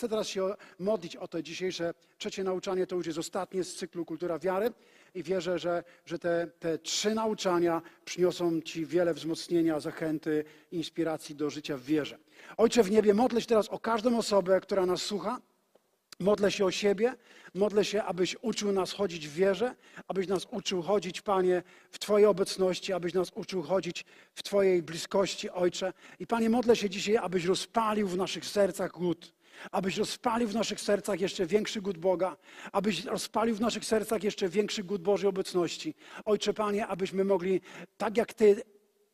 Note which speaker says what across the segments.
Speaker 1: chcę teraz się modlić o to dzisiejsze trzecie nauczanie. To już jest ostatnie z cyklu Kultura Wiary i wierzę, że, że te, te trzy nauczania przyniosą Ci wiele wzmocnienia, zachęty, inspiracji do życia w wierze. Ojcze w niebie, modlę się teraz o każdą osobę, która nas słucha. Modlę się o siebie, modlę się, abyś uczył nas chodzić w wierze, abyś nas uczył chodzić, Panie, w Twojej obecności, abyś nas uczył chodzić w Twojej bliskości, Ojcze. I Panie, modlę się dzisiaj, abyś rozpalił w naszych sercach głód, abyś rozpalił w naszych sercach jeszcze większy głód Boga, abyś rozpalił w naszych sercach jeszcze większy głód Bożej obecności. Ojcze, Panie, abyśmy mogli, tak jak Ty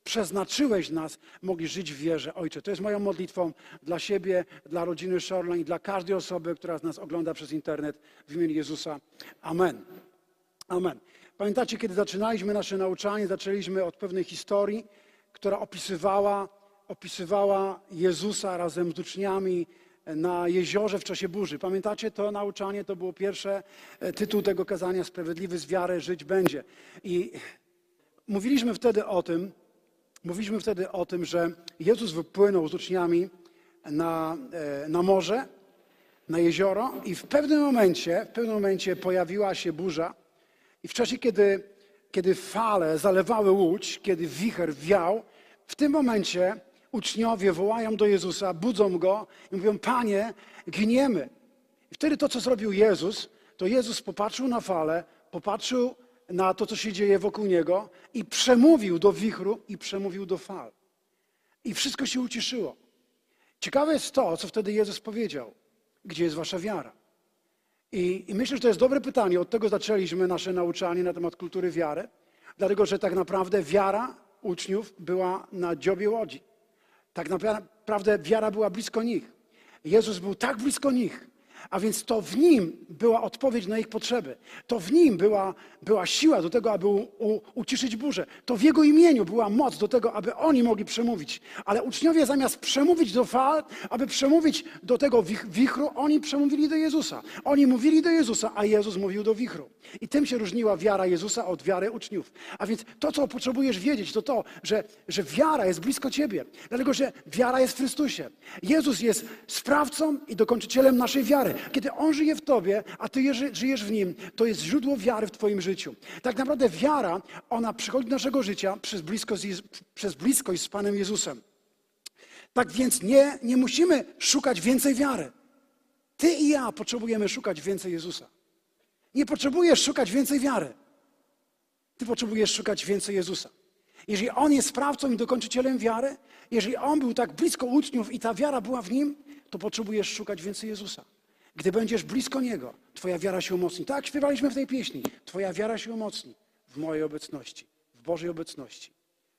Speaker 1: przeznaczyłeś nas, mogli żyć w wierze. Ojcze, to jest moją modlitwą dla siebie, dla rodziny Shoreline, dla każdej osoby, która nas ogląda przez internet w imieniu Jezusa. Amen. Amen. Pamiętacie, kiedy zaczynaliśmy nasze nauczanie, zaczęliśmy od pewnej historii, która opisywała, opisywała Jezusa razem z uczniami na jeziorze w czasie burzy. Pamiętacie to nauczanie? To było pierwsze e, tytuł tego kazania Sprawiedliwy z wiary żyć będzie. I mówiliśmy wtedy o tym, mówiliśmy wtedy o tym, że Jezus wypłynął z uczniami na, e, na morze, na jezioro i w pewnym momencie, w pewnym momencie pojawiła się burza i w czasie, kiedy, kiedy fale zalewały łódź, kiedy wicher wiał, w tym momencie uczniowie wołają do Jezusa, budzą Go i mówią, Panie, giniemy. I wtedy to, co zrobił Jezus, to Jezus popatrzył na falę, popatrzył na to, co się dzieje wokół Niego i przemówił do wichru i przemówił do fal. I wszystko się uciszyło. Ciekawe jest to, co wtedy Jezus powiedział. Gdzie jest wasza wiara? I, I myślę, że to jest dobre pytanie. Od tego zaczęliśmy nasze nauczanie na temat kultury wiary. Dlatego, że tak naprawdę wiara uczniów była na dziobie łodzi. Tak naprawdę wiara była blisko nich. Jezus był tak blisko nich, a więc to w nim była odpowiedź na ich potrzeby. To w nim była, była siła do tego, aby u, u, uciszyć burzę. To w jego imieniu była moc do tego, aby oni mogli przemówić. Ale uczniowie zamiast przemówić do fal, aby przemówić do tego wich, wichru, oni przemówili do Jezusa. Oni mówili do Jezusa, a Jezus mówił do wichru. I tym się różniła wiara Jezusa od wiary uczniów. A więc to, co potrzebujesz wiedzieć, to to, że, że wiara jest blisko ciebie. Dlatego, że wiara jest w Chrystusie. Jezus jest sprawcą i dokończycielem naszej wiary. Kiedy On żyje w tobie, a ty żyjesz w Nim, to jest źródło wiary w twoim życiu. Tak naprawdę wiara, ona przychodzi do naszego życia przez bliskość, przez bliskość z Panem Jezusem. Tak więc nie, nie musimy szukać więcej wiary. Ty i ja potrzebujemy szukać więcej Jezusa. Nie potrzebujesz szukać więcej wiary. Ty potrzebujesz szukać więcej Jezusa. Jeżeli On jest sprawcą i dokończycielem wiary, jeżeli On był tak blisko uczniów i ta wiara była w Nim, to potrzebujesz szukać więcej Jezusa. Gdy będziesz blisko Niego, Twoja wiara się umocni. Tak śpiewaliśmy w tej pieśni. Twoja wiara się umocni w mojej obecności, w Bożej obecności.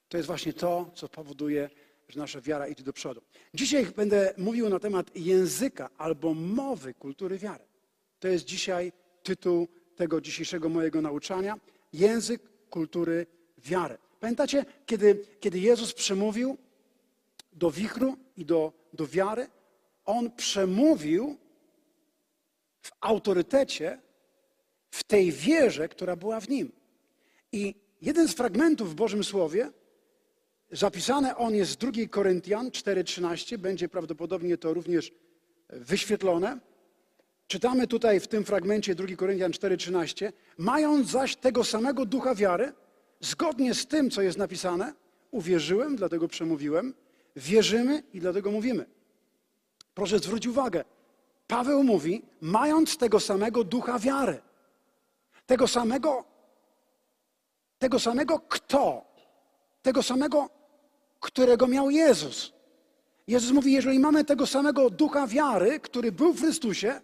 Speaker 1: To jest właśnie to, co powoduje, że nasza wiara idzie do przodu. Dzisiaj będę mówił na temat języka albo mowy kultury wiary. To jest dzisiaj tytuł tego dzisiejszego mojego nauczania. Język kultury wiary. Pamiętacie, kiedy, kiedy Jezus przemówił do wichru i do, do wiary, On przemówił w autorytecie, w tej wierze, która była w Nim. I jeden z fragmentów w Bożym Słowie, zapisane on jest z 2 Koryntian 4,13, będzie prawdopodobnie to również wyświetlone. Czytamy tutaj w tym fragmencie 2 Koryntian 4,13. Mając zaś tego samego ducha wiary, zgodnie z tym, co jest napisane, uwierzyłem, dlatego przemówiłem, wierzymy i dlatego mówimy. Proszę zwrócić uwagę. Paweł mówi, mając tego samego ducha wiary. Tego samego, tego samego kto? Tego samego, którego miał Jezus. Jezus mówi, jeżeli mamy tego samego ducha wiary, który był w Chrystusie,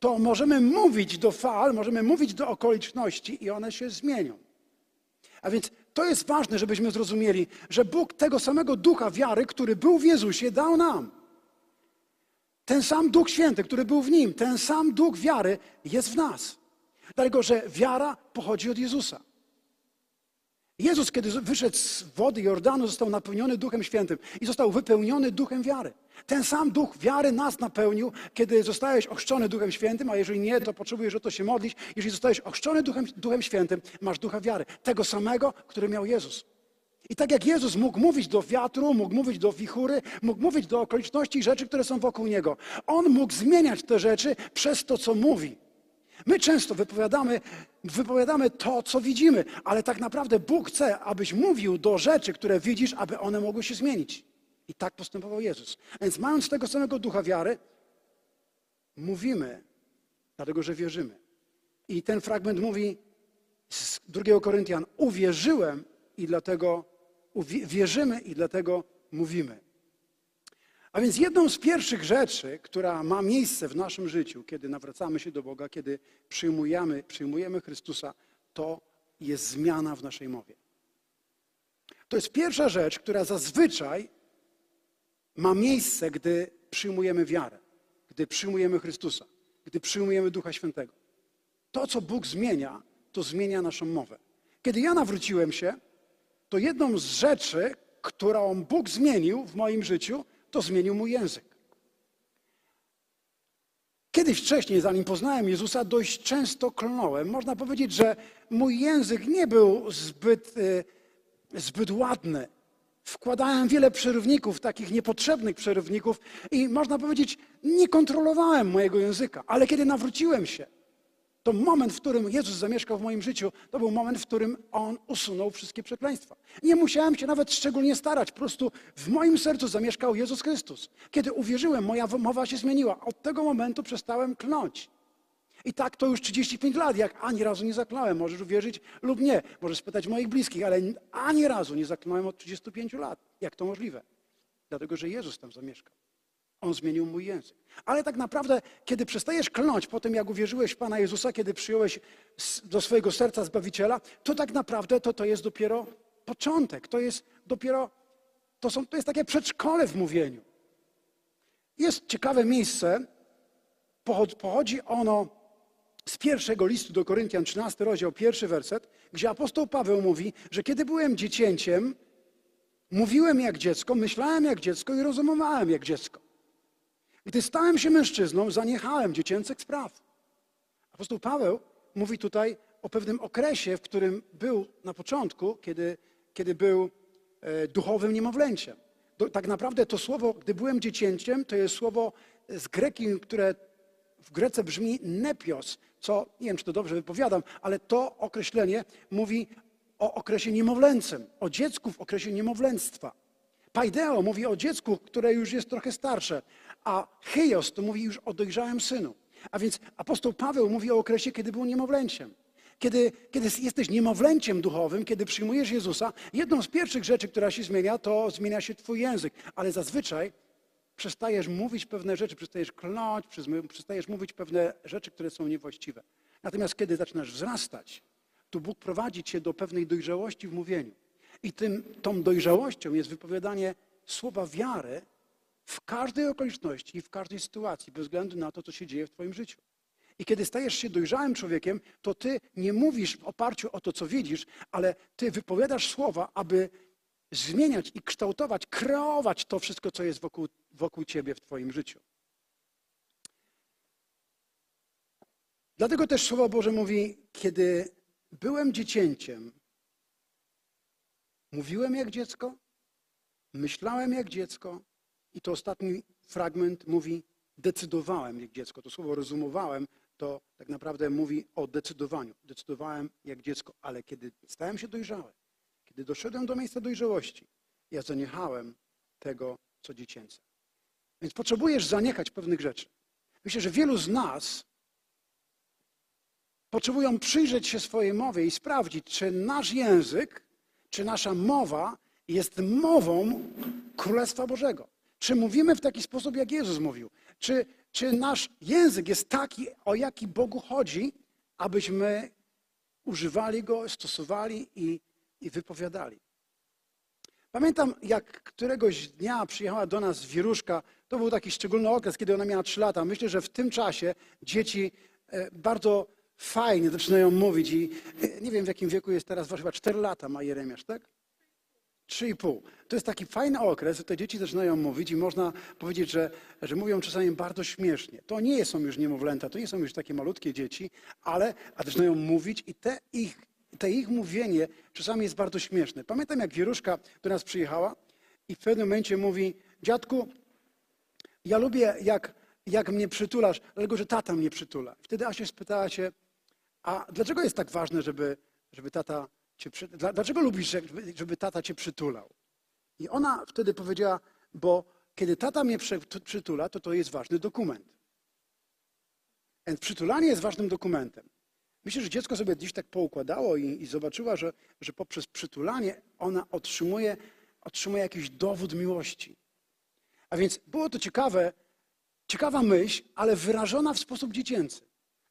Speaker 1: to możemy mówić do fal, możemy mówić do okoliczności i one się zmienią. A więc to jest ważne, żebyśmy zrozumieli, że Bóg tego samego ducha wiary, który był w Jezusie, dał nam. Ten sam Duch Święty, który był w nim, ten sam Duch wiary jest w nas. Dlatego, że wiara pochodzi od Jezusa. Jezus, kiedy wyszedł z wody Jordanu, został napełniony Duchem Świętym i został wypełniony Duchem wiary. Ten sam Duch wiary nas napełnił, kiedy zostałeś ochrzczony Duchem Świętym, a jeżeli nie, to potrzebujesz o to się modlić. Jeżeli zostałeś ochrzczony Duchem, Duchem Świętym, masz Ducha wiary. Tego samego, który miał Jezus. I tak jak Jezus mógł mówić do wiatru, mógł mówić do wichury, mógł mówić do okoliczności i rzeczy, które są wokół Niego. On mógł zmieniać te rzeczy przez to, co mówi. My często wypowiadamy, wypowiadamy to, co widzimy, ale tak naprawdę Bóg chce, abyś mówił do rzeczy, które widzisz, aby one mogły się zmienić. I tak postępował Jezus. A Więc mając tego samego ducha wiary, mówimy, dlatego że wierzymy. I ten fragment mówi z 2 Koryntian, uwierzyłem i dlatego wierzymy i dlatego mówimy. A więc jedną z pierwszych rzeczy, która ma miejsce w naszym życiu, kiedy nawracamy się do Boga, kiedy przyjmujemy, przyjmujemy Chrystusa, to jest zmiana w naszej mowie. To jest pierwsza rzecz, która zazwyczaj ma miejsce, gdy przyjmujemy wiarę, gdy przyjmujemy Chrystusa, gdy przyjmujemy Ducha Świętego. To, co Bóg zmienia, to zmienia naszą mowę. Kiedy ja nawróciłem się, to jedną z rzeczy, którą Bóg zmienił w moim życiu, to zmienił mój język. Kiedyś wcześniej, zanim poznałem Jezusa, dość często klnąłem. Można powiedzieć, że mój język nie był zbyt, y, zbyt ładny. Wkładałem wiele przerywników, takich niepotrzebnych przerywników i można powiedzieć, nie kontrolowałem mojego języka. Ale kiedy nawróciłem się, to moment, w którym Jezus zamieszkał w moim życiu, to był moment, w którym On usunął wszystkie przekleństwa. Nie musiałem się nawet szczególnie starać, po prostu w moim sercu zamieszkał Jezus Chrystus. Kiedy uwierzyłem, moja mowa się zmieniła. Od tego momentu przestałem klnąć. I tak to już 35 lat, jak ani razu nie zakląłem. Możesz uwierzyć lub nie. Możesz spytać moich bliskich, ale ani razu nie zakląłem od 35 lat. Jak to możliwe? Dlatego, że Jezus tam zamieszkał. On zmienił mój język. Ale tak naprawdę, kiedy przestajesz klnąć po tym, jak uwierzyłeś w Pana Jezusa, kiedy przyjąłeś do swojego serca Zbawiciela, to tak naprawdę to, to jest dopiero początek. To jest dopiero, to, są, to jest takie przedszkole w mówieniu. Jest ciekawe miejsce, pochod- pochodzi ono z pierwszego listu do Koryntian, 13 rozdział, pierwszy werset, gdzie apostoł Paweł mówi, że kiedy byłem dziecięciem, mówiłem jak dziecko, myślałem jak dziecko i rozumiałem jak dziecko. Gdy stałem się mężczyzną, zaniechałem dziecięcych spraw. Apostoł Paweł mówi tutaj o pewnym okresie, w którym był na początku, kiedy, kiedy był e, duchowym niemowlęciem. Tak naprawdę to słowo, gdy byłem dziecięciem, to jest słowo z greki, które w Grece brzmi nepios, co nie wiem, czy to dobrze wypowiadam, ale to określenie mówi o okresie niemowlęcym, o dziecku w okresie niemowlęctwa. Paideo mówi o dziecku, które już jest trochę starsze, a heios to mówi już o dojrzałym synu. A więc apostoł Paweł mówi o okresie, kiedy był niemowlęciem. Kiedy, kiedy jesteś niemowlęciem duchowym, kiedy przyjmujesz Jezusa, jedną z pierwszych rzeczy, która się zmienia, to zmienia się twój język. Ale zazwyczaj przestajesz mówić pewne rzeczy, przestajesz przyzmy- przestajesz mówić pewne rzeczy, które są niewłaściwe. Natomiast kiedy zaczynasz wzrastać, to Bóg prowadzi cię do pewnej dojrzałości w mówieniu. I tym, tą dojrzałością jest wypowiadanie słowa wiary w każdej okoliczności i w każdej sytuacji, bez względu na to, co się dzieje w Twoim życiu. I kiedy stajesz się dojrzałym człowiekiem, to Ty nie mówisz w oparciu o to, co widzisz, ale Ty wypowiadasz słowa, aby zmieniać i kształtować, kreować to wszystko, co jest wokół, wokół Ciebie w Twoim życiu. Dlatego też Słowo Boże mówi, kiedy byłem dziecięciem, mówiłem jak dziecko, myślałem jak dziecko i to ostatni fragment mówi decydowałem jak dziecko. To słowo rozumowałem, to tak naprawdę mówi o decydowaniu. Decydowałem jak dziecko, ale kiedy stałem się dojrzały, kiedy doszedłem do miejsca dojrzałości, ja zaniechałem tego, co dziecięce. Więc potrzebujesz zaniechać pewnych rzeczy. Myślę, że wielu z nas potrzebują przyjrzeć się swojej mowie i sprawdzić, czy nasz język, czy nasza mowa jest mową Królestwa Bożego. Czy mówimy w taki sposób, jak Jezus mówił? Czy, czy nasz język jest taki, o jaki Bogu chodzi, abyśmy używali go, stosowali i, i wypowiadali? Pamiętam, jak któregoś dnia przyjechała do nas wiruszka. To był taki szczególny okres, kiedy ona miała 3 lata. Myślę, że w tym czasie dzieci e, bardzo fajnie zaczynają mówić i e, nie wiem w jakim wieku jest teraz, chyba 4 lata ma Jeremiasz, tak? Trzy i pół. To jest taki fajny okres, że te dzieci zaczynają mówić i można powiedzieć, że, że mówią czasami bardzo śmiesznie. To nie są już niemowlęta, to nie są już takie malutkie dzieci, ale a zaczynają mówić i te ich te ich mówienie czasami jest bardzo śmieszne. Pamiętam, jak Wieruszka do nas przyjechała i w pewnym momencie mówi, dziadku, ja lubię, jak, jak mnie przytulasz, dlatego że tata mnie przytula. Wtedy Asia spytała się, a dlaczego jest tak ważne, żeby, żeby tata cię Dlaczego lubisz, żeby, żeby tata cię przytulał? I ona wtedy powiedziała, bo kiedy tata mnie przy- przytula, to to jest ważny dokument. Więc przytulanie jest ważnym dokumentem. Myślę, że dziecko sobie dziś tak poukładało i, i zobaczyła, że, że poprzez przytulanie ona otrzymuje, otrzymuje jakiś dowód miłości. A więc było to ciekawe, ciekawa myśl, ale wyrażona w sposób dziecięcy.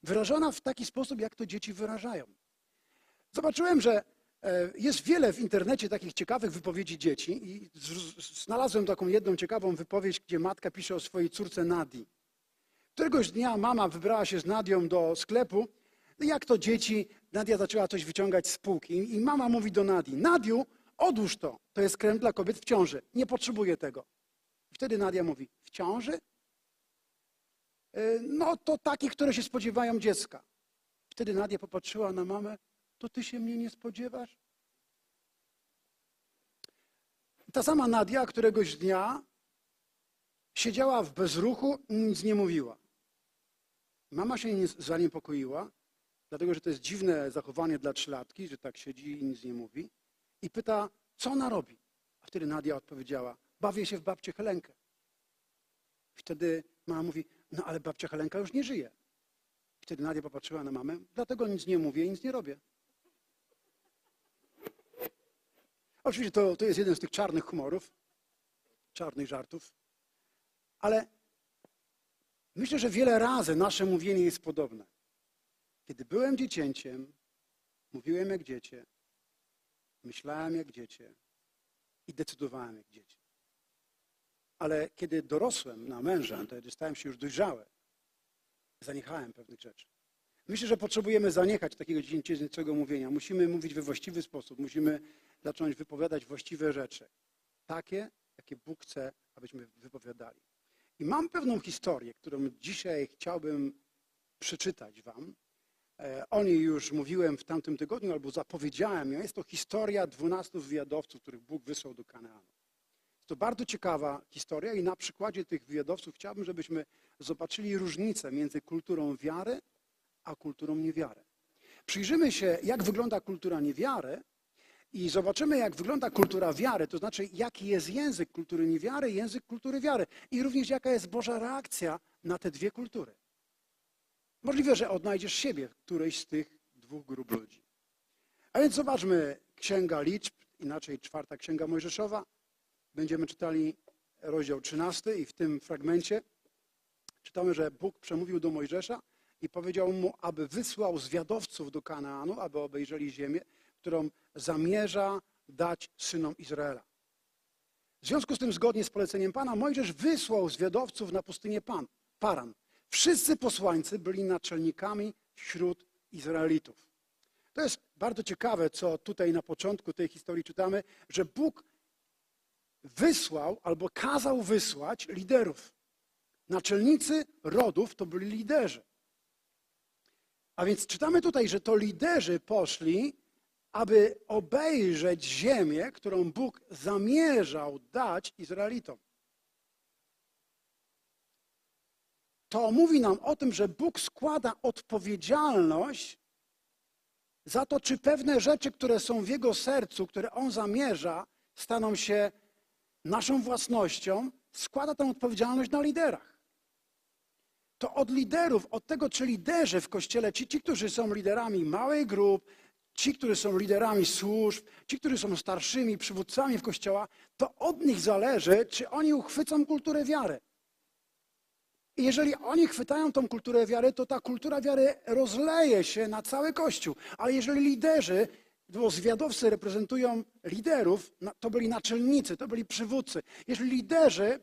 Speaker 1: Wyrażona w taki sposób, jak to dzieci wyrażają. Zobaczyłem, że jest wiele w internecie takich ciekawych wypowiedzi dzieci i znalazłem taką jedną ciekawą wypowiedź, gdzie matka pisze o swojej córce Nadii. Któregoś dnia mama wybrała się z Nadią do sklepu. No jak to dzieci, Nadia zaczęła coś wyciągać z półki i mama mówi do Nadii, Nadiu, odłóż to, to jest krem dla kobiet w ciąży, nie potrzebuję tego. I wtedy Nadia mówi, w ciąży? "E, No to takie, które się spodziewają dziecka. Wtedy Nadia popatrzyła na mamę, to ty się mnie nie spodziewasz? Ta sama Nadia któregoś dnia siedziała w bezruchu i nic nie mówiła. Mama się nie zaniepokoiła, dlatego że to jest dziwne zachowanie dla trzylatki, że tak siedzi i nic nie mówi. I pyta, co ona robi? A wtedy Nadia odpowiedziała, bawię się w babcię Helenkę. Wtedy mama mówi, no ale babcia Helenka już nie żyje. Wtedy Nadia popatrzyła na mamę, dlatego nic nie mówię i nic nie robię. Oczywiście to, to jest jeden z tych czarnych humorów, czarnych żartów, ale myślę, że wiele razy nasze mówienie jest podobne. Kiedy byłem dziecięciem, mówiłem jak dziecię, myślałem jak dziecię i decydowałem jak dziecię. Ale kiedy dorosłem na męża, to stałem się już dojrzały, zaniechałem pewnych rzeczy. Myślę, że potrzebujemy zaniechać takiego dziecięcego mówienia. Musimy mówić we właściwy sposób. Musimy zacząć wypowiadać właściwe rzeczy. Takie, jakie Bóg chce, abyśmy wypowiadali. I mam pewną historię, którą dzisiaj chciałbym przeczytać wam. E, O niej już mówiłem w tamtym tygodniu, albo zapowiedziałem ją. Jest to historia dwunastu wywiadowców, których Bóg wysłał do Kanaanu. Jest to bardzo ciekawa historia i na przykładzie tych wywiadowców chciałbym, żebyśmy zobaczyli różnicę między kulturą wiary a kulturą niewiary. Przyjrzymy się, jak wygląda kultura niewiary i zobaczymy, jak wygląda kultura wiary, to znaczy, jaki jest język kultury niewiary język kultury wiary. I również, jaka jest Boża reakcja na te dwie kultury. Możliwe, że odnajdziesz siebie w którejś z tych dwóch grup ludzi. A więc zobaczmy Księga Liczb, inaczej czwarta Księga Mojżeszowa. Będziemy czytali rozdział 13 i w tym fragmencie czytamy, że Bóg przemówił do Mojżesza i powiedział mu, aby wysłał zwiadowców do Kanaanu, aby obejrzeli ziemię, którą zamierza dać synom Izraela. W związku z tym, zgodnie z poleceniem Pana, Mojżesz wysłał zwiadowców na pustynię Pan, Paran. Wszyscy posłańcy byli naczelnikami wśród Izraelitów. To jest bardzo ciekawe, co tutaj na początku tej historii czytamy, że Bóg wysłał albo kazał wysłać liderów. Naczelnicy rodów to byli liderzy. A więc czytamy tutaj, że to liderzy poszli, aby obejrzeć ziemię, którą Bóg zamierzał dać Izraelitom. To mówi nam o tym, że Bóg składa odpowiedzialność za to, czy pewne rzeczy, które są w Jego sercu, które On zamierza, staną się naszą własnością, składa tę odpowiedzialność na liderach. To od liderów, od tego, czy liderzy w Kościele, ci, ci, którzy są liderami małych grup, ci, którzy są liderami służb, ci, którzy są starszymi przywódcami w Kościoła, to od nich zależy, czy oni uchwycą kulturę wiary. I jeżeli oni chwytają tą kulturę wiary, to ta kultura wiary rozleje się na cały Kościół. Ale jeżeli liderzy, bo zwiadowcy reprezentują liderów, to byli naczelnicy, to byli przywódcy. Jeżeli liderzy,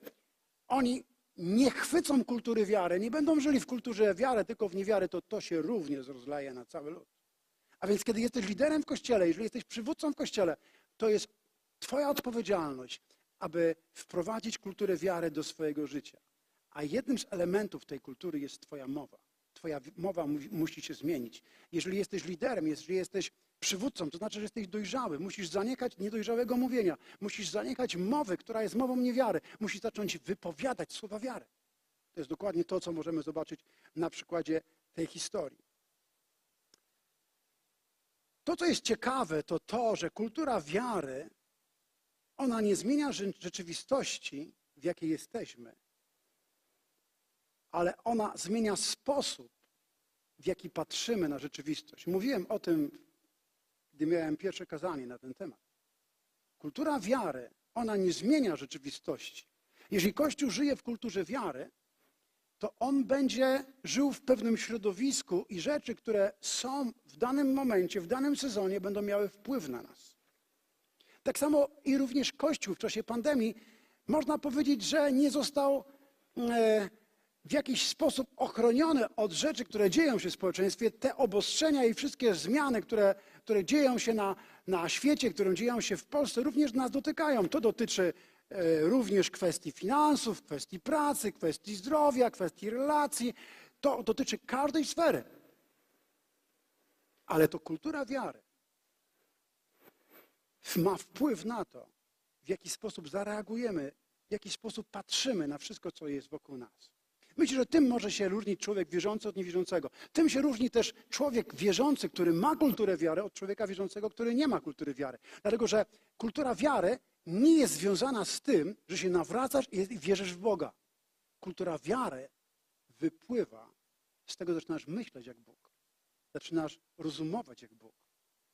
Speaker 1: oni nie chwycą kultury wiary, nie będą żyli w kulturze wiary, tylko w niewiary, to to się również rozleje na cały lud. A więc kiedy jesteś liderem w Kościele, jeżeli jesteś przywódcą w Kościele, to jest Twoja odpowiedzialność, aby wprowadzić kulturę wiary do swojego życia. A jednym z elementów tej kultury jest Twoja mowa. Twoja mowa mu- musi się zmienić. Jeżeli jesteś liderem, jeżeli jesteś przywódcą, to znaczy, że jesteś dojrzały. Musisz zaniechać niedojrzałego mówienia. Musisz zaniechać mowy, która jest mową niewiary. Musisz zacząć wypowiadać słowa wiary. To jest dokładnie to, co możemy zobaczyć na przykładzie tej historii. To, co jest ciekawe, to to, że kultura wiary, ona nie zmienia rzeczywistości, w jakiej jesteśmy, ale ona zmienia sposób, w jaki patrzymy na rzeczywistość. Mówiłem o tym, gdy miałem pierwsze kazanie na ten temat. Kultura wiary, ona nie zmienia rzeczywistości. Jeżeli Kościół żyje w kulturze wiary, to on będzie żył w pewnym środowisku i rzeczy, które są w danym momencie, w danym sezonie, będą miały wpływ na nas. Tak samo i również Kościół w czasie pandemii, można powiedzieć, że nie został e, w jakiś sposób ochroniony od rzeczy, które dzieją się w społeczeństwie. Te obostrzenia i wszystkie zmiany, które, które dzieją się na, na świecie, które dzieją się w Polsce, również nas dotykają. To dotyczy E, również kwestii finansów, kwestii pracy, kwestii zdrowia, kwestii relacji. To dotyczy każdej sfery. Ale to kultura wiary ma wpływ na to, w jaki sposób zareagujemy, w jaki sposób patrzymy na wszystko, co jest wokół nas. Myślę, że tym może się różnić człowiek wierzący od niewierzącego. Tym się różni też człowiek wierzący, który ma kulturę wiary, od człowieka wierzącego, który nie ma kultury wiary. Dlatego, że kultura wiary nie jest związana z tym, że się nawracasz i wierzysz w Boga. Kultura wiary wypływa z tego, że zaczynasz myśleć jak Bóg. Zaczynasz rozumować jak Bóg.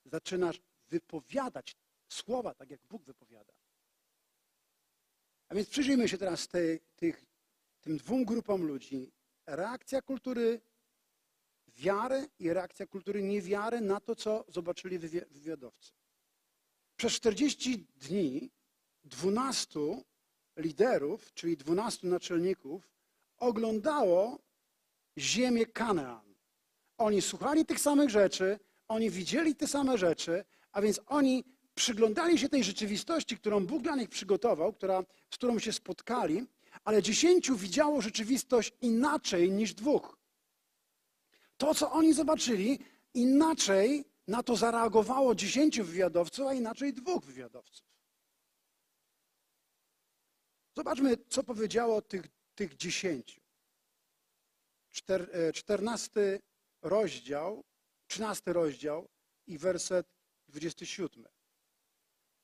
Speaker 1: Zaczynasz wypowiadać słowa tak, jak Bóg wypowiada. A więc przyjrzyjmy się teraz tej, tych, tym dwóm grupom ludzi. Reakcja kultury wiary i reakcja kultury niewiary na to, co zobaczyli wywiadowcy. Przez 40 dni 12 liderów, czyli 12 naczelników, oglądało ziemię Kanaan. Oni słuchali tych samych rzeczy, oni widzieli te same rzeczy, a więc oni przyglądali się tej rzeczywistości, którą Bóg dla nich przygotował, która, z którą się spotkali, ale dziesięciu widziało rzeczywistość inaczej niż dwóch. To, co oni zobaczyli, inaczej na to zareagowało dziesięciu wywiadowców, a inaczej dwóch wywiadowców. Zobaczmy, co powiedziało tych, tych dziesięciu. E, czternasty rozdział, trzynasty rozdział i werset 27.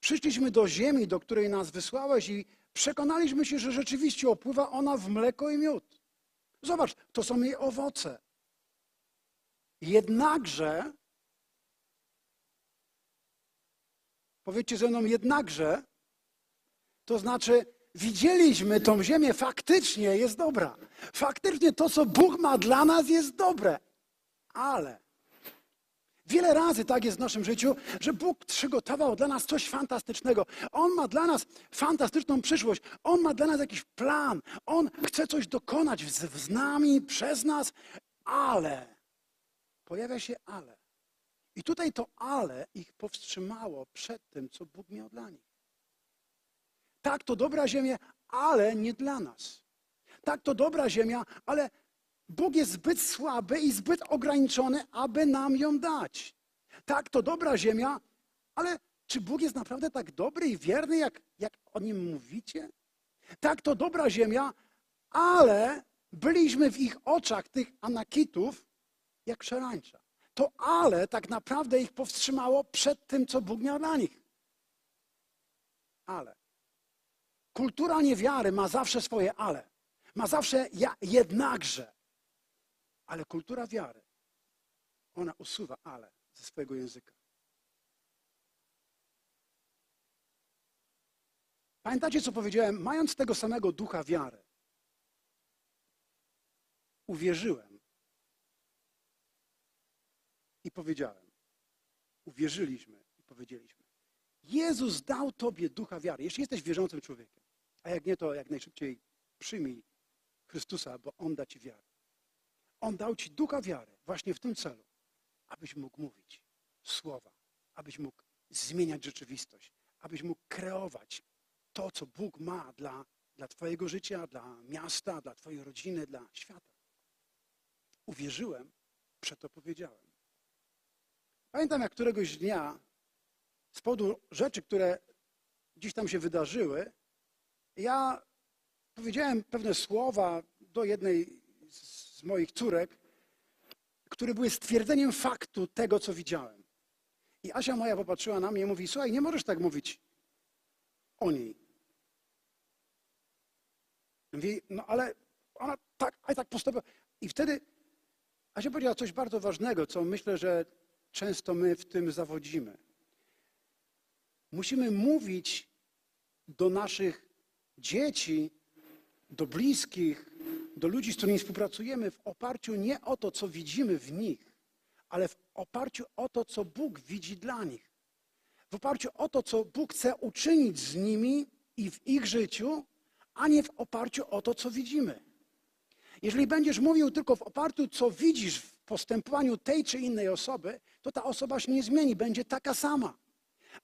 Speaker 1: Przyszliśmy do ziemi, do której nas wysłałeś i przekonaliśmy się, że rzeczywiście opływa ona w mleko i miód. Zobacz, to są jej owoce. Jednakże, powiedzcie ze mną, jednakże, to znaczy widzieliśmy tą ziemię, faktycznie jest dobra. Faktycznie to, co Bóg ma dla nas, jest dobre. Ale wiele razy tak jest w naszym życiu, że Bóg przygotował dla nas coś fantastycznego. On ma dla nas fantastyczną przyszłość. On ma dla nas jakiś plan. On chce coś dokonać z, z nami, przez nas, ale pojawia się ale. I tutaj to ale ich powstrzymało przed tym, co Bóg miał dla nich. Tak, to dobra ziemia, ale nie dla nas. Tak, to dobra ziemia, ale Bóg jest zbyt słaby i zbyt ograniczony, aby nam ją dać. Tak, to dobra ziemia, ale czy Bóg jest naprawdę tak dobry i wierny, jak, jak o nim mówicie? Tak, to dobra ziemia, ale byliśmy w ich oczach, tych anakitów, jak szarańcza. To ale tak naprawdę ich powstrzymało przed tym, co Bóg miał dla nich. Ale. Kultura niewiary ma zawsze swoje ale. Ma zawsze ja, jednakże. Ale kultura wiary, ona usuwa ale ze swojego języka. Pamiętacie, co powiedziałem? Mając tego samego ducha wiary, uwierzyłem i powiedziałem. Uwierzyliśmy i powiedzieliśmy. Jezus dał Tobie ducha wiary, jeśli jesteś wierzącym człowiekiem. A jak nie, to jak najszybciej przyjmij Chrystusa, bo On da Ci wiarę. On dał Ci ducha wiary właśnie w tym celu, abyś mógł mówić słowa, abyś mógł zmieniać rzeczywistość, abyś mógł kreować to, co Bóg ma dla, dla Twojego życia, dla miasta, dla Twojej rodziny, dla świata. Uwierzyłem, przeto powiedziałem. Pamiętam, jak któregoś dnia z powodu rzeczy, które gdzieś tam się wydarzyły, ja powiedziałem pewne słowa do jednej z moich córek, które były stwierdzeniem faktu tego, co widziałem. I Asia moja popatrzyła na mnie i mówi, słuchaj, nie możesz tak mówić o niej. Mówi, no ale ona tak, a tak postąpiła. I wtedy Asia powiedziała coś bardzo ważnego, co myślę, że często my w tym zawodzimy. Musimy mówić do naszych dzieci, do bliskich, do ludzi, z którymi współpracujemy, w oparciu nie o to, co widzimy w nich, ale w oparciu o to, co Bóg widzi dla nich. W oparciu o to, co Bóg chce uczynić z nimi i w ich życiu, a nie w oparciu o to, co widzimy. Jeżeli będziesz mówił tylko w oparciu, co widzisz w postępowaniu tej czy innej osoby, to ta osoba się nie zmieni, będzie taka sama.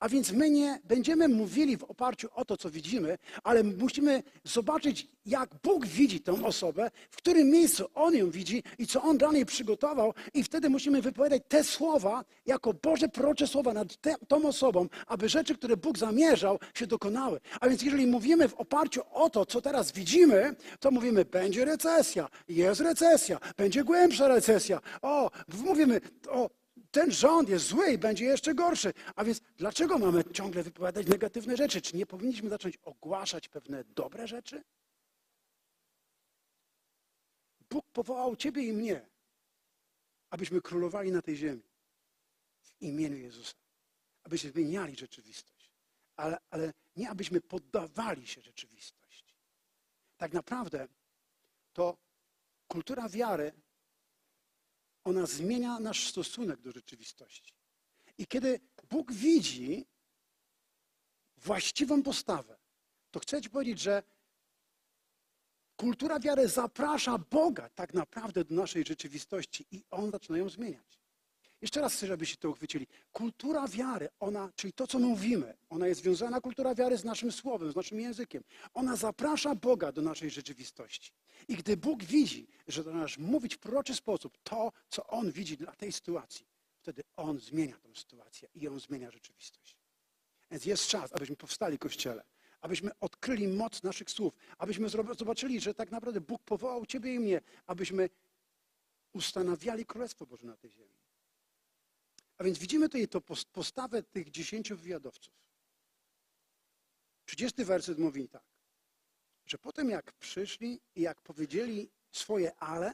Speaker 1: A więc my nie będziemy mówili w oparciu o to, co widzimy, ale musimy zobaczyć, jak Bóg widzi tę osobę, w którym miejscu On ją widzi i co On dla niej przygotował, i wtedy musimy wypowiadać te słowa jako Boże prorocze słowa nad te, tą osobą, aby rzeczy, które Bóg zamierzał, się dokonały. A więc jeżeli mówimy w oparciu o to, co teraz widzimy, to mówimy, będzie recesja, jest recesja, będzie głębsza recesja. O, mówimy, o, ten rząd jest zły i będzie jeszcze gorszy. A więc dlaczego mamy ciągle wypowiadać negatywne rzeczy? Czy nie powinniśmy zacząć ogłaszać pewne dobre rzeczy? Bóg powołał Ciebie i mnie, abyśmy królowali na tej ziemi w imieniu Jezusa. Abyśmy zmieniali rzeczywistość, ale, ale nie abyśmy poddawali się rzeczywistości. Tak naprawdę to kultura wiary ona zmienia nasz stosunek do rzeczywistości. I kiedy Bóg widzi właściwą postawę, to chcę Ci powiedzieć, że kultura wiary zaprasza Boga tak naprawdę do naszej rzeczywistości i On zaczyna ją zmieniać. Jeszcze raz chcę, żebyście to uchwycili. Kultura wiary, ona, czyli to, co mówimy, ona jest związana, kultura wiary, z naszym słowem, z naszym językiem. Ona zaprasza Boga do naszej rzeczywistości. I gdy Bóg widzi, że to nasz mówić w proroczy sposób to, co On widzi dla tej sytuacji, wtedy On zmienia tę sytuację i On zmienia rzeczywistość. Więc jest czas, abyśmy powstali Kościele, abyśmy odkryli moc naszych słów, abyśmy zobaczyli, że tak naprawdę Bóg powołał Ciebie i mnie, abyśmy ustanawiali Królestwo Boże na tej ziemi. A więc widzimy tutaj to postawę tych dziesięciu wywiadowców. 30 werset mówi tak, że potem jak przyszli i jak powiedzieli swoje ale,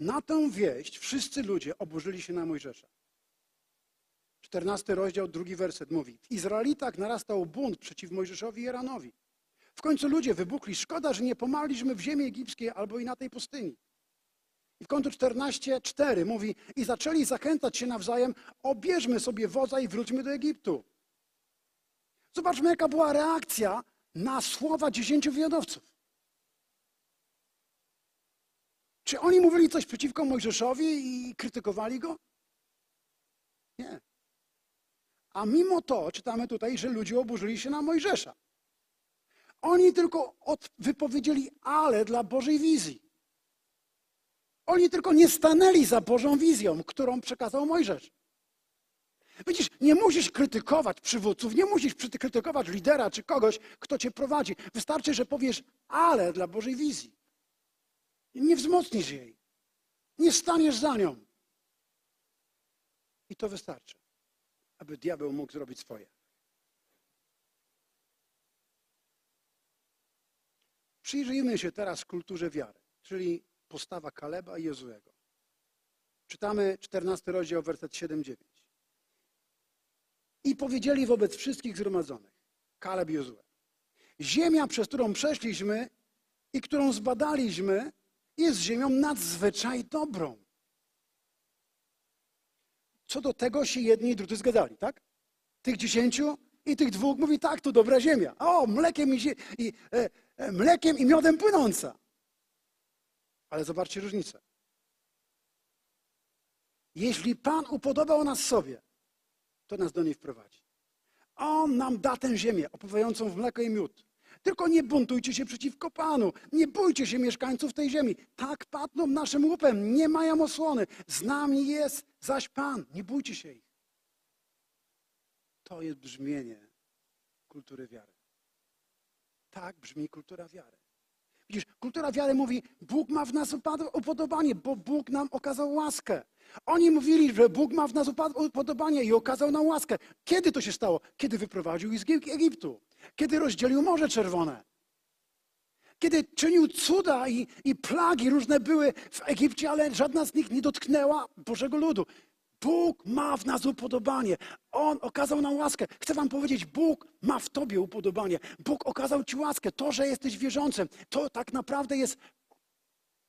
Speaker 1: na tę wieść wszyscy ludzie oburzyli się na Mojżesza. 14 rozdział, drugi werset mówi. W Izraelitach narastał bunt przeciw Mojżeszowi i Eranowi. W końcu ludzie wybuchli. Szkoda, że nie pomaliśmy w ziemi egipskiej albo i na tej pustyni. I w końcu 14:4 mówi, i zaczęli zachęcać się nawzajem, obierzmy sobie woza i wróćmy do Egiptu. Zobaczmy, jaka była reakcja na słowa dziesięciu wywiadowców. Czy oni mówili coś przeciwko Mojżeszowi i krytykowali go? Nie. A mimo to czytamy tutaj, że ludzie oburzyli się na Mojżesza. Oni tylko wypowiedzieli ale dla Bożej wizji. Oni tylko nie stanęli za Bożą wizją, którą przekazał Mojżesz. Widzisz, nie musisz krytykować przywódców, nie musisz krytykować lidera czy kogoś, kto cię prowadzi. Wystarczy, że powiesz ale dla Bożej wizji. Nie wzmocnisz jej. Nie staniesz za nią. I to wystarczy, aby diabeł mógł zrobić swoje. Przyjrzyjmy się teraz kulturze wiary, czyli postawa Kaleba i Jozuego. Czytamy 14 rozdział, werset 7-9. I powiedzieli wobec wszystkich zgromadzonych, Kaleb i Jozue, ziemia, przez którą przeszliśmy i którą zbadaliśmy, jest ziemią nadzwyczaj dobrą. Co do tego się jedni i drudzy zgadzali, tak? Tych dziesięciu i tych dwóch mówi, tak, to dobra ziemia. O, mlekiem i, i e, e, mlekiem i miodem płynąca. Ale zobaczcie różnicę. Jeśli Pan upodobał nas sobie, to nas do niej wprowadzi. On nam da tę ziemię opływającą w mleko i miód. Tylko nie buntujcie się przeciwko Panu. Nie bójcie się mieszkańców tej ziemi. Tak padną naszym łupem. Nie mają osłony. Z nami jest zaś Pan. Nie bójcie się ich. To jest brzmienie kultury wiary. Tak brzmi kultura wiary. Widzisz, kultura wiary mówi, Bóg ma w nas upodobanie, bo Bóg nam okazał łaskę. Oni mówili, że Bóg ma w nas upodobanie i okazał nam łaskę. Kiedy to się stało? Kiedy wyprowadził ich z Eg- Egiptu. Kiedy rozdzielił Morze Czerwone. Kiedy czynił cuda i, i plagi różne były w Egipcie, ale żadna z nich nie dotknęła Bożego ludu. Bóg ma w nas upodobanie. On okazał nam łaskę. Chcę wam powiedzieć, Bóg ma w tobie upodobanie. Bóg okazał ci łaskę. To, że jesteś wierzącym, to tak naprawdę jest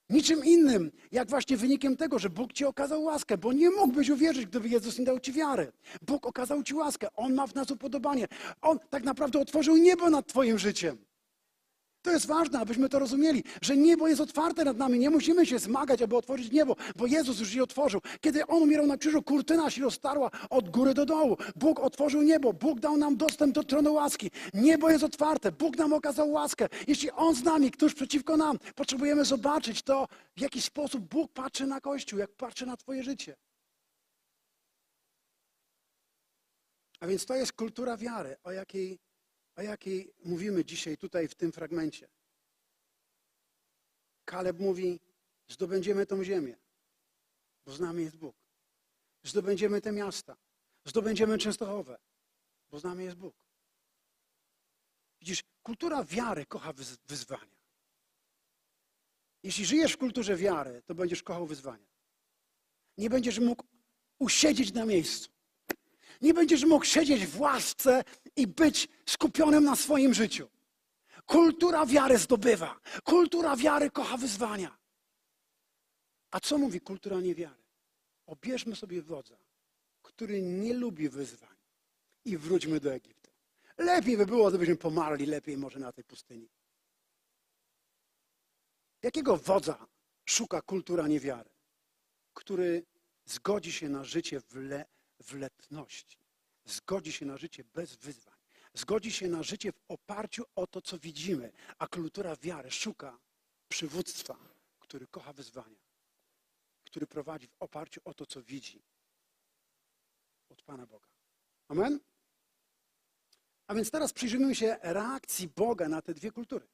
Speaker 1: niczym innym, jak właśnie wynikiem tego, że Bóg ci okazał łaskę, bo nie mógłbyś uwierzyć, gdyby Jezus nie dał ci wiary. Bóg okazał ci łaskę. On ma w nas upodobanie. On tak naprawdę otworzył niebo nad twoim życiem. To jest ważne, abyśmy to rozumieli, że niebo jest otwarte nad nami. Nie musimy się zmagać, aby otworzyć niebo, bo Jezus już je otworzył. Kiedy On umierał na krzyżu, kurtyna się roztarła od góry do dołu. Bóg otworzył niebo. Bóg dał nam dostęp do tronu łaski. Niebo jest otwarte. Bóg nam okazał łaskę. Jeśli On z nami, któż przeciwko nam, potrzebujemy zobaczyć to, w jaki sposób Bóg patrzy na Kościół, jak patrzy na Twoje życie. A więc to jest kultura wiary, o jakiej o jakiej mówimy dzisiaj tutaj w tym fragmencie. Kaleb mówi, zdobędziemy tą ziemię, bo z nami jest Bóg. Zdobędziemy te miasta, zdobędziemy Częstochowę, bo z nami jest Bóg. Widzisz, kultura wiary kocha wyz- wyzwania. Jeśli żyjesz w kulturze wiary, to będziesz kochał wyzwania. Nie będziesz mógł usiedzieć na miejscu. Nie będziesz mógł siedzieć w łasce i być skupionym na swoim życiu. Kultura wiary zdobywa. Kultura wiary kocha wyzwania. A co mówi kultura niewiary? Obierzmy sobie wodza, który nie lubi wyzwań i wróćmy do Egiptu. Lepiej by było, gdybyśmy pomarli lepiej może na tej pustyni. Jakiego wodza szuka kultura niewiary? Który zgodzi się na życie w, le, w letności. Zgodzi się na życie bez wyzwań. Zgodzi się na życie w oparciu o to, co widzimy. A kultura wiary szuka przywództwa, który kocha wyzwania. Który prowadzi w oparciu o to, co widzi od Pana Boga. Amen? A więc teraz przyjrzyjmy się reakcji Boga na te dwie kultury.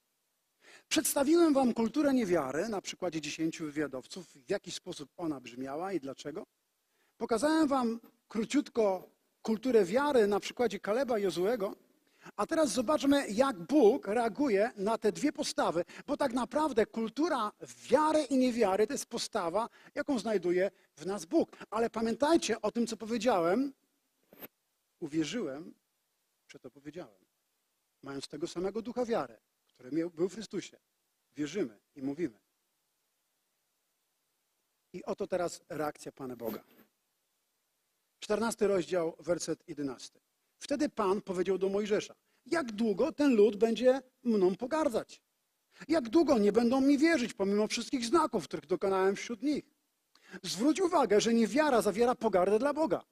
Speaker 1: Przedstawiłem Wam kulturę niewiary na przykładzie dziesięciu wywiadowców, w jaki sposób ona brzmiała i dlaczego. Pokazałem Wam króciutko kulturę wiary na przykładzie Kaleba i Jozuego, a teraz zobaczmy, jak Bóg reaguje na te dwie postawy, bo tak naprawdę kultura wiary i niewiary to jest postawa, jaką znajduje w nas Bóg. Ale pamiętajcie o tym, co powiedziałem. Uwierzyłem, że to powiedziałem. Mając tego samego ducha wiary, który był w Chrystusie. Wierzymy i mówimy. I oto teraz reakcja Pana Boga. 14 rozdział, werset 11. Wtedy Pan powiedział do Mojżesza, jak długo ten lud będzie mną pogardzać? Jak długo nie będą mi wierzyć, pomimo wszystkich znaków, których dokonałem wśród nich? Zwróć uwagę, że niewiara zawiera pogardę dla Boga.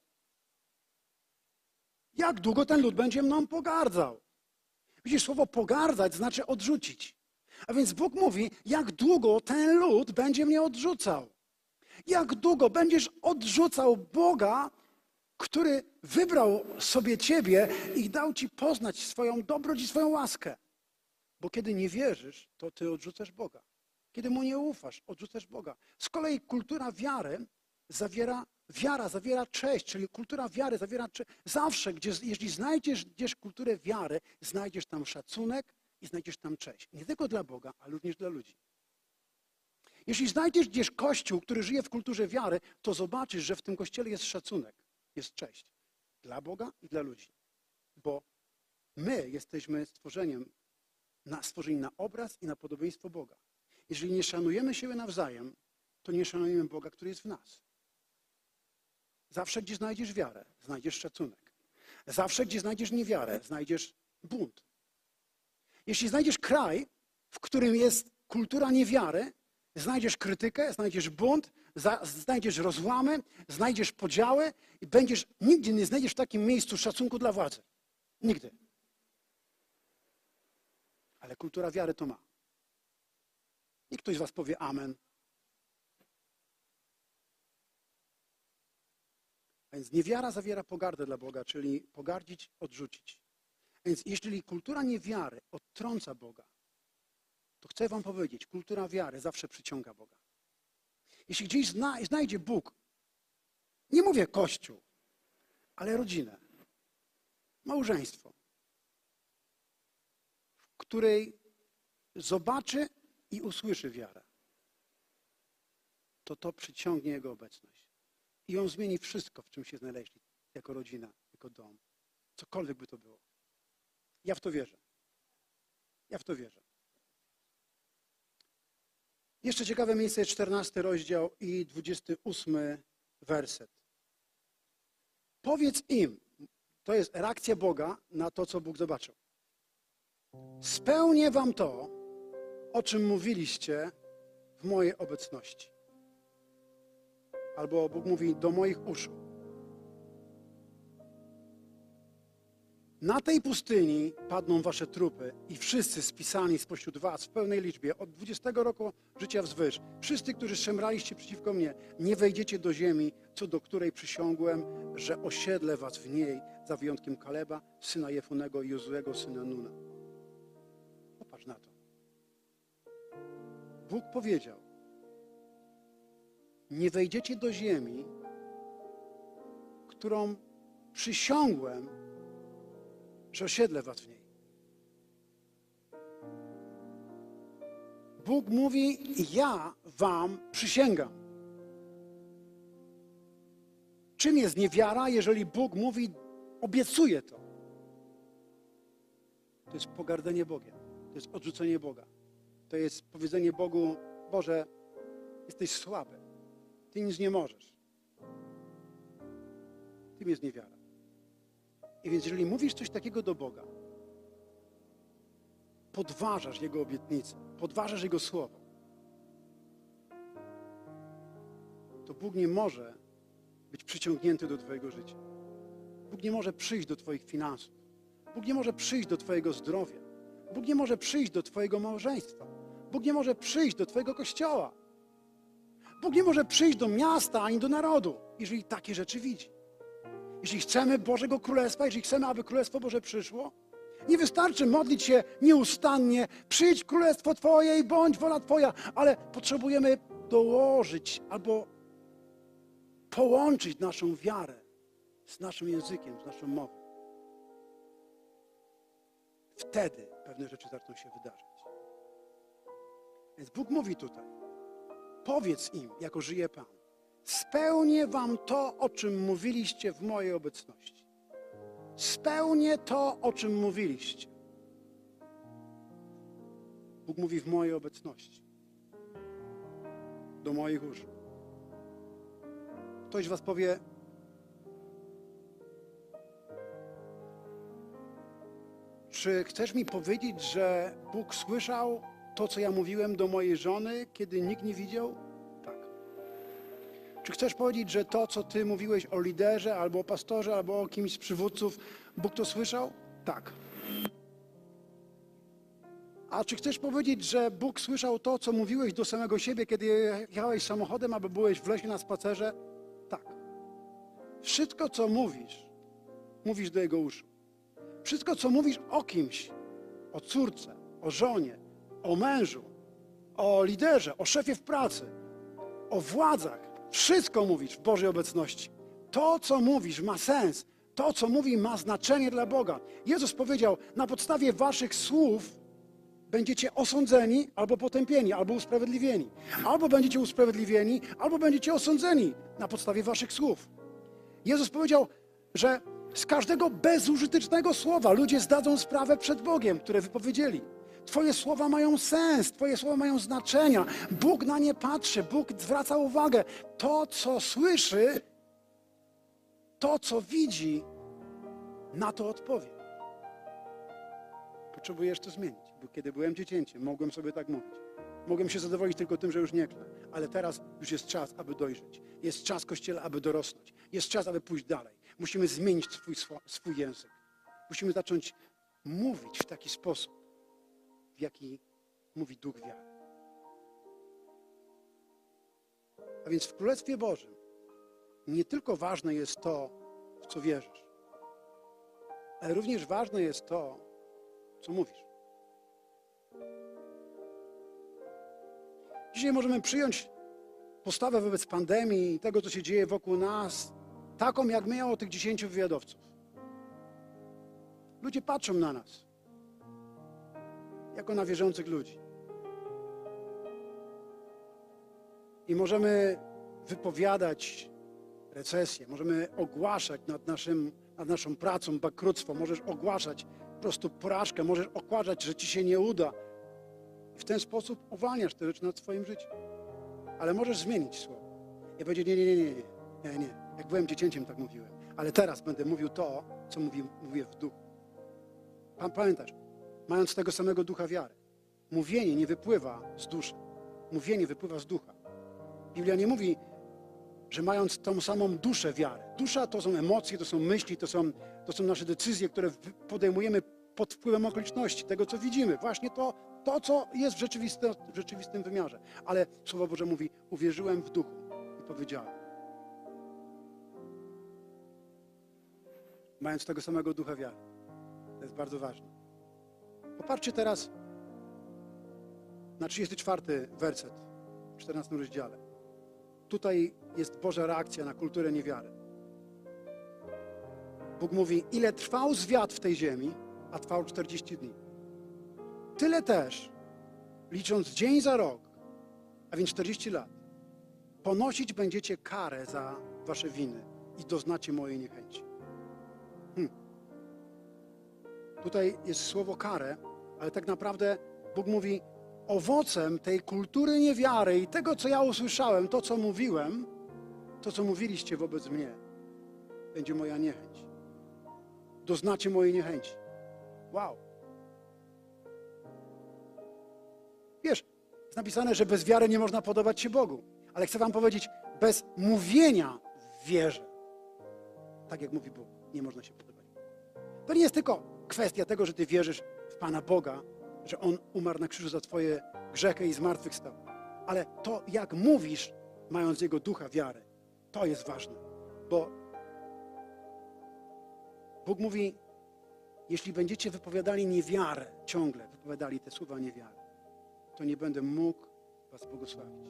Speaker 1: Jak długo ten lud będzie mną pogardzał? Widzisz, słowo pogardzać znaczy odrzucić. A więc Bóg mówi, jak długo ten lud będzie mnie odrzucał? Jak długo będziesz odrzucał Boga, który wybrał sobie ciebie i dał ci poznać swoją dobroć i swoją łaskę? Bo kiedy nie wierzysz, to ty odrzucasz Boga. Kiedy mu nie ufasz, odrzucasz Boga. Z kolei kultura wiary zawiera, wiara zawiera cześć, czyli kultura wiary zawiera cześć. Zawsze, gdzie, jeśli znajdziesz gdzieś kulturę wiary, znajdziesz tam szacunek i znajdziesz tam cześć. Nie tylko dla Boga, ale również dla ludzi. Jeśli znajdziesz gdzieś kościół, który żyje w kulturze wiary, to zobaczysz, że w tym kościele jest szacunek, jest cześć dla Boga i dla ludzi. Bo my jesteśmy stworzeniem, na, stworzeni na obraz i na podobieństwo Boga. Jeżeli nie szanujemy siebie nawzajem, to nie szanujemy Boga, który jest w nas. Zawsze, gdzie znajdziesz wiarę, znajdziesz szacunek. Zawsze, gdzie znajdziesz niewiarę, znajdziesz bunt. Jeśli znajdziesz kraj, w którym jest kultura niewiary, znajdziesz krytykę, znajdziesz bunt, znajdziesz rozłamy, znajdziesz podziały i będziesz, nigdy nie znajdziesz w takim miejscu szacunku dla władzy. Nigdy. Ale kultura wiary to ma. Niech ktoś z Was powie Amen. A Więc niewiara zawiera pogardę dla Boga, czyli pogardzić, odrzucić. A Więc jeśli kultura niewiary odtrąca Boga, to chcę Wam powiedzieć, kultura wiary zawsze przyciąga Boga. Jeśli gdzieś zna, znajdzie Bóg, nie mówię Kościół, ale rodzinę, małżeństwo, w której zobaczy i usłyszy wiarę, to to przyciągnie Jego obecność. I On zmieni wszystko, w czym się znaleźli, jako rodzina, jako dom. Cokolwiek by to było. Ja w to wierzę. Ja w to wierzę. Jeszcze ciekawe miejsce jest 14 rozdział i 28 werset. Powiedz im, to jest reakcja Boga na to, co Bóg zobaczył. Spełnię wam to, o czym mówiliście w mojej obecności. Albo Bóg mówi do moich uszu. Na tej pustyni padną wasze trupy i wszyscy spisani spośród was w pełnej liczbie, od 20 roku życia wzwyż, wszyscy, którzy szemraliście przeciwko mnie, nie wejdziecie do ziemi, co do której przysiągłem, że osiedlę was w niej, za wyjątkiem Kaleba, syna Jefunego i Jozuego, syna Nuna. Popatrz na to. Bóg powiedział, nie wejdziecie do ziemi, którą przysiągłem, że osiedlę was w niej. Bóg mówi, ja wam przysięgam. Czym jest niewiara, jeżeli Bóg mówi, obiecuje to? To jest pogardzenie Bogiem. To jest odrzucenie Boga. To jest powiedzenie Bogu, Boże, jesteś słaby. Ty nic nie możesz. Tym jest niewiara. I więc jeżeli mówisz coś takiego do Boga, podważasz Jego obietnicę, podważasz Jego słowo, to Bóg nie może być przyciągnięty do Twojego życia. Bóg nie może przyjść do Twoich finansów. Bóg nie może przyjść do Twojego zdrowia. Bóg nie może przyjść do Twojego małżeństwa. Bóg nie może przyjść do Twojego kościoła. Bóg nie może przyjść do miasta ani do narodu, jeżeli takie rzeczy widzi. Jeśli chcemy Bożego Królestwa, jeżeli chcemy, aby Królestwo Boże przyszło, nie wystarczy modlić się nieustannie, przyjdź Królestwo Twoje i bądź wola Twoja, ale potrzebujemy dołożyć albo połączyć naszą wiarę z naszym językiem, z naszą mową. Wtedy pewne rzeczy zaczną się wydarzać. Więc Bóg mówi tutaj, powiedz im, jako żyje Pan, spełnię wam to, o czym mówiliście w mojej obecności. Spełnię to, o czym mówiliście. Bóg mówi w mojej obecności. Do moich uszu. Ktoś was powie, czy chcesz mi powiedzieć, że Bóg słyszał to, co ja mówiłem do mojej żony, kiedy nikt nie widział? Czy chcesz powiedzieć, że to, co ty mówiłeś o liderze, albo o pastorze, albo o kimś z przywódców, Bóg to słyszał? Tak. A czy chcesz powiedzieć, że Bóg słyszał to, co mówiłeś do samego siebie, kiedy jechałeś samochodem, albo byłeś w lesie na spacerze? Tak. Wszystko, co mówisz, mówisz do Jego uszu. Wszystko, co mówisz o kimś, o córce, o żonie, o mężu, o liderze, o szefie w pracy, o władzach, wszystko mówisz w Bożej obecności. To, co mówisz, ma sens. To, co mówi, ma znaczenie dla Boga. Jezus powiedział, na podstawie waszych słów będziecie osądzeni, albo potępieni, albo usprawiedliwieni. Albo będziecie usprawiedliwieni, albo będziecie osądzeni na podstawie waszych słów. Jezus powiedział, że z każdego bezużytecznego słowa ludzie zdadzą sprawę przed Bogiem, które wypowiedzieli. Twoje słowa mają sens, Twoje słowa mają znaczenia. Bóg na nie patrzy, Bóg zwraca uwagę. To, co słyszy, to, co widzi, na to odpowie. Potrzebujesz to zmienić, bo kiedy byłem dziecięciem, mogłem sobie tak mówić. Mogłem się zadowolić tylko tym, że już nie klę. Ale teraz już jest czas, aby dojrzeć. Jest czas, Kościele, aby dorosnąć. Jest czas, aby pójść dalej. Musimy zmienić swój, swój język. Musimy zacząć mówić w taki sposób, jaki mówi duch wiary. A więc w Królestwie Bożym nie tylko ważne jest to, w co wierzysz, ale również ważne jest to, co mówisz. Dzisiaj możemy przyjąć postawę wobec pandemii i tego, co się dzieje wokół nas, taką, jak miało tych dziesięciu wywiadowców. Ludzie patrzą na nas, jako na wierzących ludzi. I możemy wypowiadać recesję, możemy ogłaszać nad, naszym, nad naszą pracą bankructwo, możesz ogłaszać po prostu porażkę, możesz ogłaszać, że ci się nie uda. I w ten sposób uwalniasz te rzeczy nad swoim życiem. Ale możesz zmienić słowo. I powiedzieć, nie, nie, nie, nie, nie, nie. Jak byłem dziecięciem, tak mówiłem. Ale teraz będę mówił to, co mówi, mówię w duchu. Pan pamiętasz, mając tego samego ducha wiary. Mówienie nie wypływa z duszy. Mówienie wypływa z ducha. Biblia nie mówi, że mając tą samą duszę wiary. Dusza to są emocje, to są myśli, to są, to są nasze decyzje, które podejmujemy pod wpływem okoliczności, tego co widzimy. Właśnie to, to co jest w, rzeczywiste, w rzeczywistym wymiarze. Ale Słowo Boże mówi, uwierzyłem w duchu i powiedziałem. Mając tego samego ducha wiary. To jest bardzo ważne. Popatrzcie teraz na 34 werset w 14 rozdziale. Tutaj jest Boża reakcja na kulturę niewiary. Bóg mówi, ile trwał zwiat w tej ziemi, a trwał 40 dni. Tyle też, licząc dzień za rok, a więc 40 lat, ponosić będziecie karę za wasze winy i doznacie mojej niechęci. Hmm. Tutaj jest słowo karę, ale tak naprawdę Bóg mówi, owocem tej kultury niewiary i tego, co ja usłyszałem, to, co mówiłem, to, co mówiliście wobec mnie, będzie moja niechęć. Doznacie mojej niechęci. Wow. Wiesz, jest napisane, że bez wiary nie można podobać się Bogu. Ale chcę wam powiedzieć, bez mówienia w wierze, tak jak mówi Bóg, nie można się podobać. To nie jest tylko kwestia tego, że ty wierzysz Pana Boga, że On umarł na krzyżu za twoje grzechy i zmartwychwstał. Ale to, jak mówisz, mając Jego ducha wiary, to jest ważne. Bo Bóg mówi, jeśli będziecie wypowiadali niewiarę, ciągle wypowiadali te słowa niewiary, to nie będę mógł was błogosławić.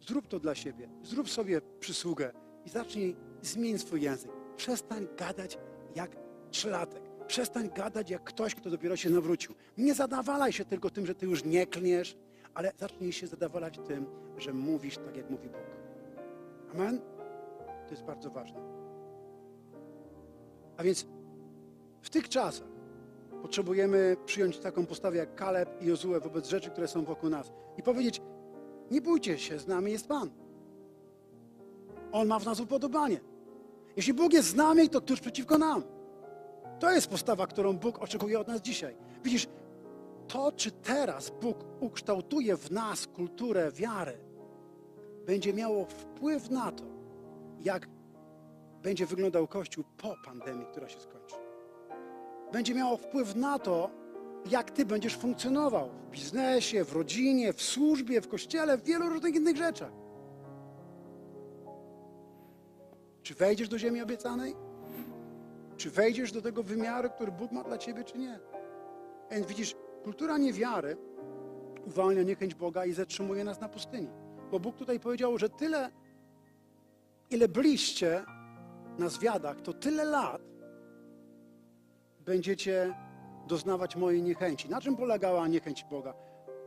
Speaker 1: Zrób to dla siebie. Zrób sobie przysługę i zacznij zmień swój język. Przestań gadać jak trzylatek. Przestań gadać jak ktoś, kto dopiero się nawrócił. Nie zadawalaj się tylko tym, że ty już nie klniesz, ale zacznij się zadawalać tym, że mówisz tak, jak mówi Bóg. Amen? To jest bardzo ważne. A więc w tych czasach potrzebujemy przyjąć taką postawę jak Kaleb i Jozue wobec rzeczy, które są wokół nas i powiedzieć, nie bójcie się, z nami jest Pan. On ma w nas upodobanie. Jeśli Bóg jest z nami, to któż przeciwko nam? To jest postawa, którą Bóg oczekuje od nas dzisiaj. Widzisz, to czy teraz Bóg ukształtuje w nas kulturę wiary, będzie miało wpływ na to, jak będzie wyglądał Kościół po pandemii, która się skończy. Będzie miało wpływ na to, jak ty będziesz funkcjonował w biznesie, w rodzinie, w służbie, w kościele, w wielu różnych innych rzeczach. Czy wejdziesz do ziemi obiecanej? Czy wejdziesz do tego wymiaru, który Bóg ma dla ciebie, czy nie? Więc widzisz, kultura niewiary uwalnia niechęć Boga i zatrzymuje nas na pustyni. Bo Bóg tutaj powiedział, że tyle, ile byliście na zwiadach, to tyle lat będziecie doznawać mojej niechęci. Na czym polegała niechęć Boga?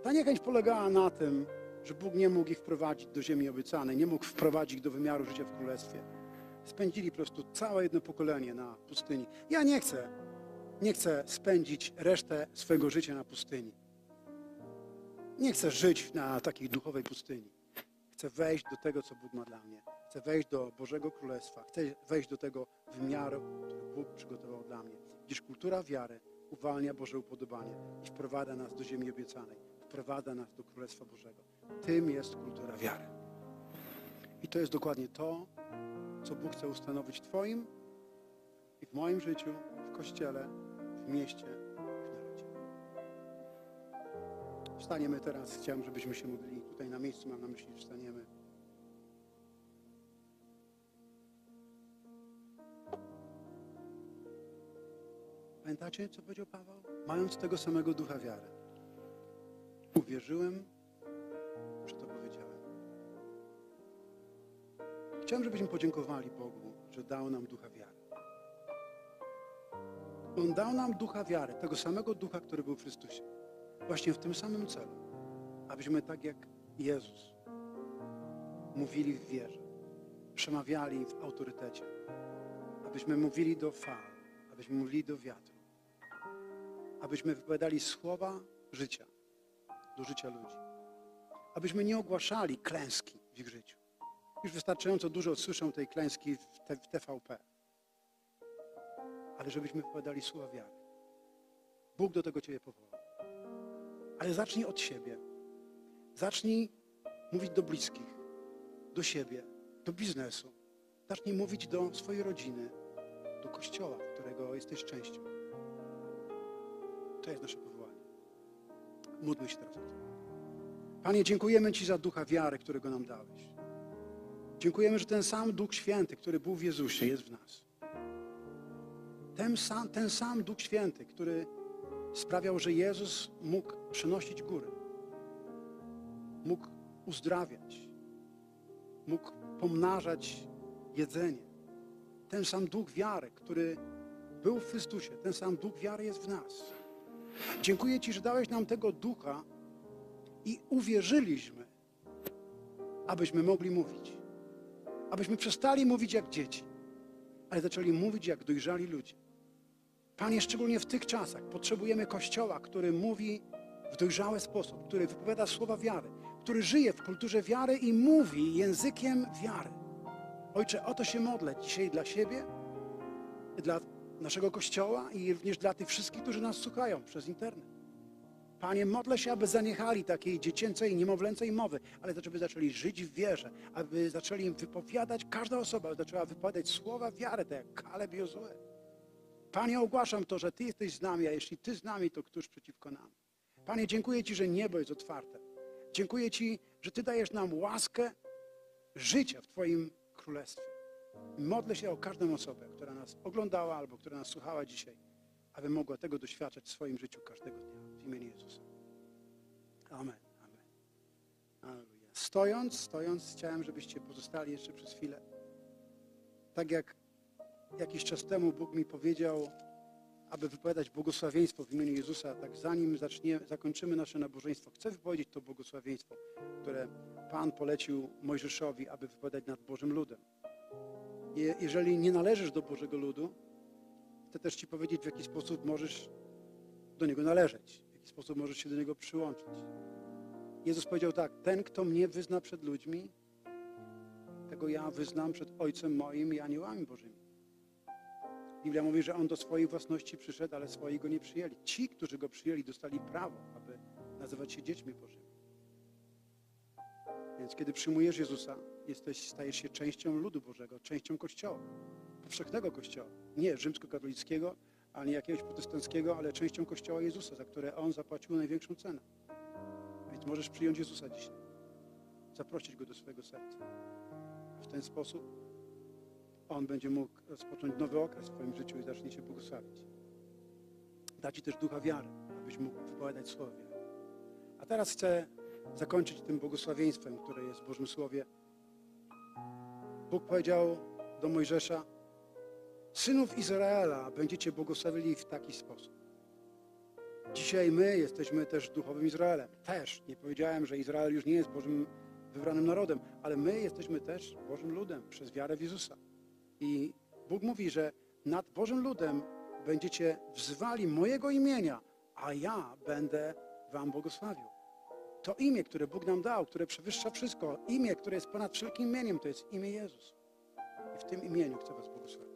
Speaker 1: Ta niechęć polegała na tym, że Bóg nie mógł ich wprowadzić do ziemi obiecanej, nie mógł wprowadzić do wymiaru życia w królestwie. Spędzili po prostu całe jedno pokolenie na pustyni. Ja nie chcę, nie chcę spędzić resztę swojego życia na pustyni. Nie chcę żyć na takiej duchowej pustyni. Chcę wejść do tego, co Bóg ma dla mnie. Chcę wejść do Bożego Królestwa. Chcę wejść do tego wymiaru, który Bóg przygotował dla mnie. Gdyż kultura wiary uwalnia Boże upodobanie i wprowadza nas do ziemi obiecanej. Wprowadza nas do Królestwa Bożego. Tym jest kultura wiary. I to jest dokładnie to, co Bóg chce ustanowić w Twoim i w moim życiu, w Kościele, w mieście, w narodzie. Wstaniemy teraz. Chciałem, żebyśmy się modlili. Tutaj na miejscu mam na myśli, wstaniemy. Pamiętacie, co powiedział Paweł? Mając tego samego ducha wiary. Uwierzyłem, Chciałem, żebyśmy podziękowali Bogu, że dał nam ducha wiary. On dał nam ducha wiary, tego samego ducha, który był w Chrystusie. Właśnie w tym samym celu, abyśmy tak jak Jezus mówili w wierze, przemawiali w autorytecie, abyśmy mówili do fal, abyśmy mówili do wiatru, abyśmy wypowiadali słowa życia do życia ludzi, abyśmy nie ogłaszali klęski w ich życiu. Już wystarczająco dużo słyszą tej klęski w, TVP. Ale żebyśmy wypowiadali słowa wiary. Bóg do tego Ciebie powołał. Ale zacznij od siebie. Zacznij mówić do bliskich, do siebie, do biznesu. Zacznij mówić do swojej rodziny, do kościoła, którego jesteś częścią. To jest nasze powołanie. Módlmy się teraz o to. Panie, dziękujemy Ci za ducha wiary, którego nam dałeś. Dziękujemy, że ten sam Duch Święty, który był w Jezusie, jest w nas. Ten sam, ten sam Duch Święty, który sprawiał, że Jezus mógł przenosić góry, mógł uzdrawiać, mógł pomnażać jedzenie. Ten sam Duch wiary, który był w Chrystusie, ten sam Duch wiary jest w nas. Dziękuję Ci, że dałeś nam tego Ducha i uwierzyliśmy, abyśmy mogli mówić. Abyśmy przestali mówić jak dzieci, ale zaczęli mówić jak dojrzali ludzie. Panie, szczególnie w tych czasach potrzebujemy Kościoła, który mówi w dojrzały sposób, który wypowiada słowa wiary, który żyje w kulturze wiary i mówi językiem wiary. Ojcze, o to się modlę dzisiaj dla siebie, dla naszego Kościoła i również dla tych wszystkich, którzy nas słuchają przez internet. Panie, modlę się, aby zaniechali takiej dziecięcej, niemowlęcej mowy, ale żeby zaczęli żyć w wierze, aby zaczęli im wypowiadać, każda osoba zaczęła wypowiadać słowa wiary, tak jak Kaleb Jozue. Panie, ogłaszam to, że Ty jesteś z nami, a jeśli Ty z nami, to któż przeciwko nam? Panie, dziękuję Ci, że niebo jest otwarte. Dziękuję Ci, że Ty dajesz nam łaskę życia w Twoim Królestwie. Modlę się o każdą osobę, która nas oglądała albo która nas słuchała dzisiaj, aby mogła tego doświadczać w swoim życiu każdego dnia. W imieniu Jezusa. Amen. Amen. Alleluja. Stojąc, stojąc, chciałem, żebyście pozostali jeszcze przez chwilę. Tak jak jakiś czas temu Bóg mi powiedział, aby wypowiadać błogosławieństwo w imieniu Jezusa, tak zanim zacznie, zakończymy nasze nabożeństwo, chcę wypowiedzieć to błogosławieństwo, które Pan polecił Mojżeszowi, aby wypowiadać nad Bożym ludem. Je, jeżeli nie należysz do Bożego ludu, chcę też Ci powiedzieć, w jaki sposób możesz do Niego należeć, jaki sposób możesz się do Niego przyłączyć. Jezus powiedział tak, ten, kto mnie wyzna przed ludźmi, tego ja wyznam przed Ojcem moim i aniołami Bożymi. Biblia mówi, że On do swojej własności przyszedł, ale swoi Go nie przyjęli. Ci, którzy Go przyjęli, dostali prawo, aby nazywać się dziećmi Bożymi. Więc kiedy przyjmujesz Jezusa, jesteś, stajesz się częścią ludu Bożego, częścią Kościoła, powszechnego Kościoła. Nie rzymskokatolickiego, ani jakiegoś protestanckiego, ale częścią Kościoła Jezusa, za które On zapłacił największą cenę. Więc możesz przyjąć Jezusa dzisiaj. Zaprosić Go do swojego serca. W ten sposób On będzie mógł rozpocząć nowy okres w Twoim życiu i zacznie Cię błogosławić. Da Ci też ducha wiary, abyś mógł wypowiadać słowa wiary. A teraz chcę zakończyć tym błogosławieństwem, które jest w Bożym Słowie. Bóg powiedział do Mojżesza, synów Izraela będziecie błogosławili w taki sposób. Dzisiaj my jesteśmy też duchowym Izraelem. Też. Nie powiedziałem, że Izrael już nie jest Bożym wybranym narodem, ale my jesteśmy też Bożym ludem przez wiarę w Jezusa. I Bóg mówi, że nad Bożym ludem będziecie wzywali mojego imienia, a ja będę wam błogosławił. To imię, które Bóg nam dał, które przewyższa wszystko, imię, które jest ponad wszelkim imieniem, to jest imię Jezus. I w tym imieniu chcę was błogosławić.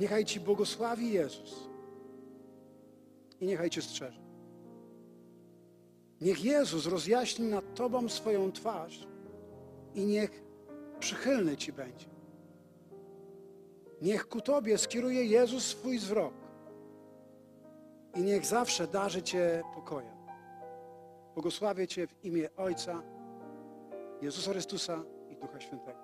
Speaker 1: Niechaj Ci błogosławi Jezus i niechaj Cię strzeże. Niech Jezus rozjaśni nad Tobą swoją twarz i niech przychylny Ci będzie. Niech ku Tobie skieruje Jezus swój wzrok i niech zawsze darzy Cię pokojem. Błogosławię Cię w imię Ojca, Jezusa Chrystusa i Ducha Świętego.